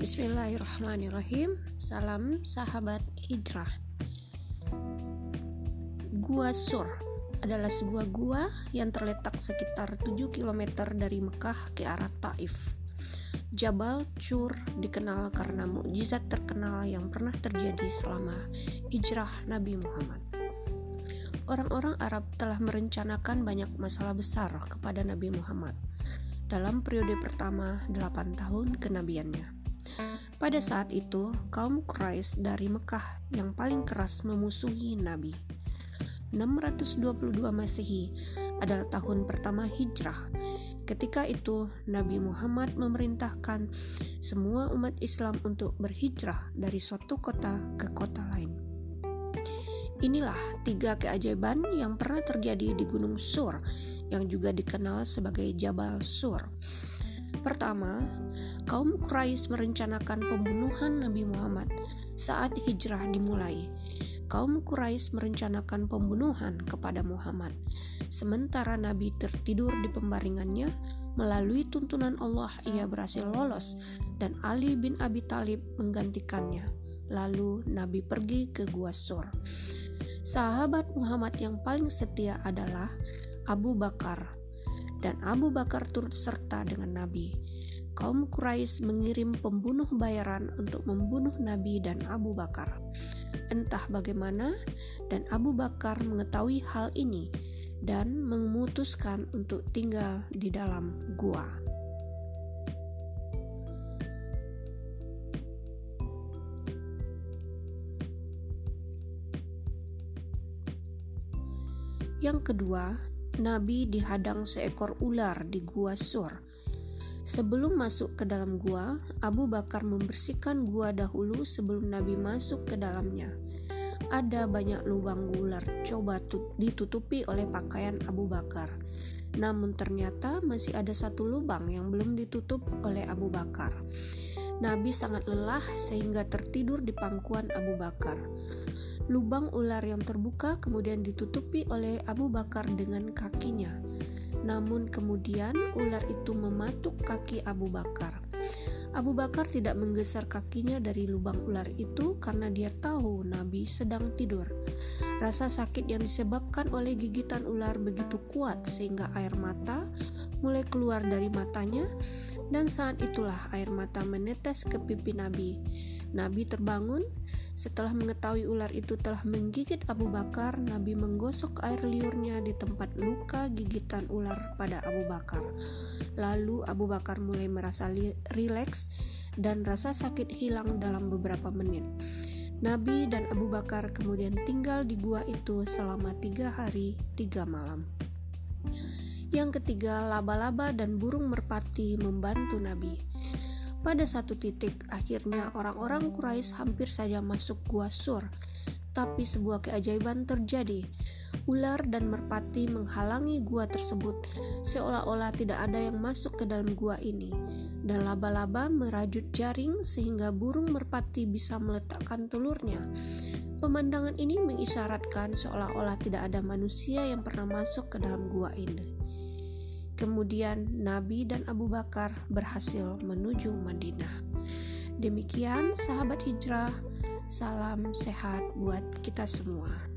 Bismillahirrahmanirrahim Salam sahabat hijrah Gua Sur adalah sebuah gua yang terletak sekitar 7 km dari Mekah ke arah Taif. Jabal Cur dikenal karena mukjizat terkenal yang pernah terjadi selama hijrah Nabi Muhammad. Orang-orang Arab telah merencanakan banyak masalah besar kepada Nabi Muhammad dalam periode pertama 8 tahun kenabiannya. Pada saat itu, kaum Quraisy dari Mekah yang paling keras memusuhi Nabi. 622 Masehi adalah tahun pertama hijrah. Ketika itu, Nabi Muhammad memerintahkan semua umat Islam untuk berhijrah dari suatu kota ke kota lain. Inilah tiga keajaiban yang pernah terjadi di Gunung Sur, yang juga dikenal sebagai Jabal Sur. Pertama, kaum Quraisy merencanakan pembunuhan Nabi Muhammad saat hijrah dimulai. Kaum Quraisy merencanakan pembunuhan kepada Muhammad, sementara Nabi tertidur di pembaringannya. Melalui tuntunan Allah, ia berhasil lolos, dan Ali bin Abi Thalib menggantikannya. Lalu Nabi pergi ke Gua Sur. Sahabat Muhammad yang paling setia adalah Abu Bakar dan Abu Bakar turut serta dengan Nabi. Kaum Quraisy mengirim pembunuh bayaran untuk membunuh Nabi dan Abu Bakar. Entah bagaimana, dan Abu Bakar mengetahui hal ini dan memutuskan untuk tinggal di dalam gua. Yang kedua, Nabi dihadang seekor ular di gua Sur. Sebelum masuk ke dalam gua, Abu Bakar membersihkan gua dahulu sebelum Nabi masuk ke dalamnya. Ada banyak lubang ular coba ditutupi oleh pakaian Abu Bakar. Namun ternyata masih ada satu lubang yang belum ditutup oleh Abu Bakar. Nabi sangat lelah sehingga tertidur di pangkuan Abu Bakar. Lubang ular yang terbuka kemudian ditutupi oleh Abu Bakar dengan kakinya. Namun kemudian ular itu mematuk kaki Abu Bakar. Abu Bakar tidak menggeser kakinya dari lubang ular itu karena dia tahu Nabi sedang tidur. Rasa sakit yang disebabkan oleh gigitan ular begitu kuat sehingga air mata mulai keluar dari matanya dan saat itulah air mata menetes ke pipi Nabi. Nabi terbangun setelah mengetahui ular itu telah menggigit Abu Bakar. Nabi menggosok air liurnya di tempat luka gigitan ular pada Abu Bakar. Lalu Abu Bakar mulai merasa rileks dan rasa sakit hilang dalam beberapa menit. Nabi dan Abu Bakar kemudian tinggal di gua itu selama tiga hari tiga malam. Yang ketiga, laba-laba dan burung merpati membantu Nabi. Pada satu titik, akhirnya orang-orang Quraisy hampir saja masuk gua Sur. Tapi sebuah keajaiban terjadi. Ular dan merpati menghalangi gua tersebut, seolah-olah tidak ada yang masuk ke dalam gua ini. Dan laba-laba merajut jaring sehingga burung merpati bisa meletakkan telurnya. Pemandangan ini mengisyaratkan seolah-olah tidak ada manusia yang pernah masuk ke dalam gua ini. Kemudian Nabi dan Abu Bakar berhasil menuju Madinah. Demikian sahabat hijrah, salam sehat buat kita semua.